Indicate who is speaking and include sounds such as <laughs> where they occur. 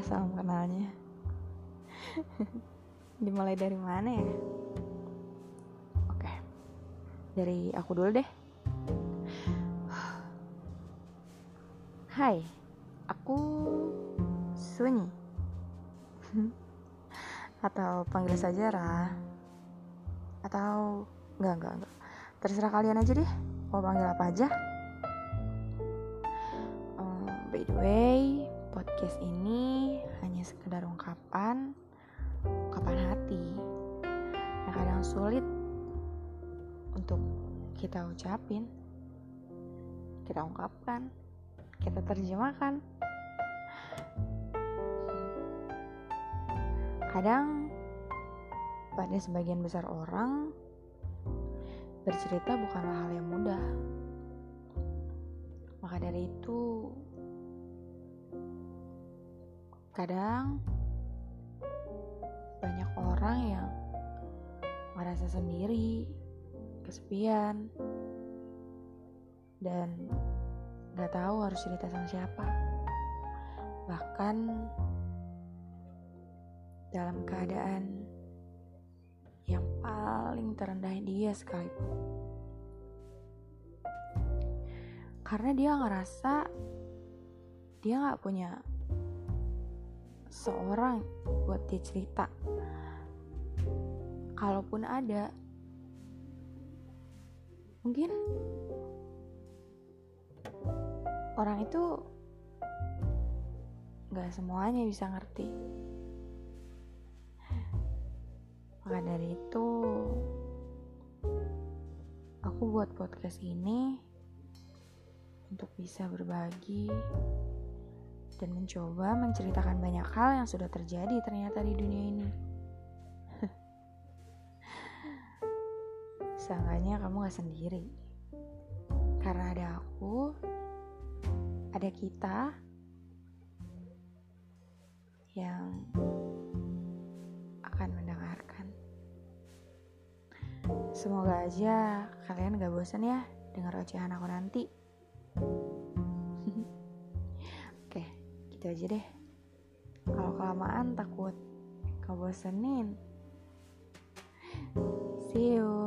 Speaker 1: salam kenalnya? <laughs> Dimulai dari mana ya? Oke Dari aku dulu deh. Hai Aku Sunyi. <laughs> Atau panggil saja Ra. Atau Enggak, enggak, enggak. Terserah kalian aja deh Mau panggil apa aja By the way podcast ini hanya sekedar ungkapan ungkapan hati yang kadang sulit untuk kita ucapin kita ungkapkan kita terjemahkan. Kadang pada sebagian besar orang bercerita bukanlah hal yang mudah. Maka dari itu Kadang banyak orang yang merasa sendiri, kesepian, dan gak tahu harus cerita sama siapa. Bahkan dalam keadaan yang paling terendah dia sekalipun. Karena dia ngerasa dia gak punya seorang buat dia cerita. Kalaupun ada mungkin orang itu gak semuanya bisa ngerti. Maka dari itu aku buat podcast ini untuk bisa berbagi dan mencoba menceritakan banyak hal yang sudah terjadi ternyata di dunia ini. <laughs> Seenggaknya kamu gak sendiri. Karena ada aku, ada kita yang akan mendengarkan. Semoga aja kalian gak bosan ya dengar ocehan aku nanti. Gitu aja deh. Kalau kelamaan takut kau bosenin see you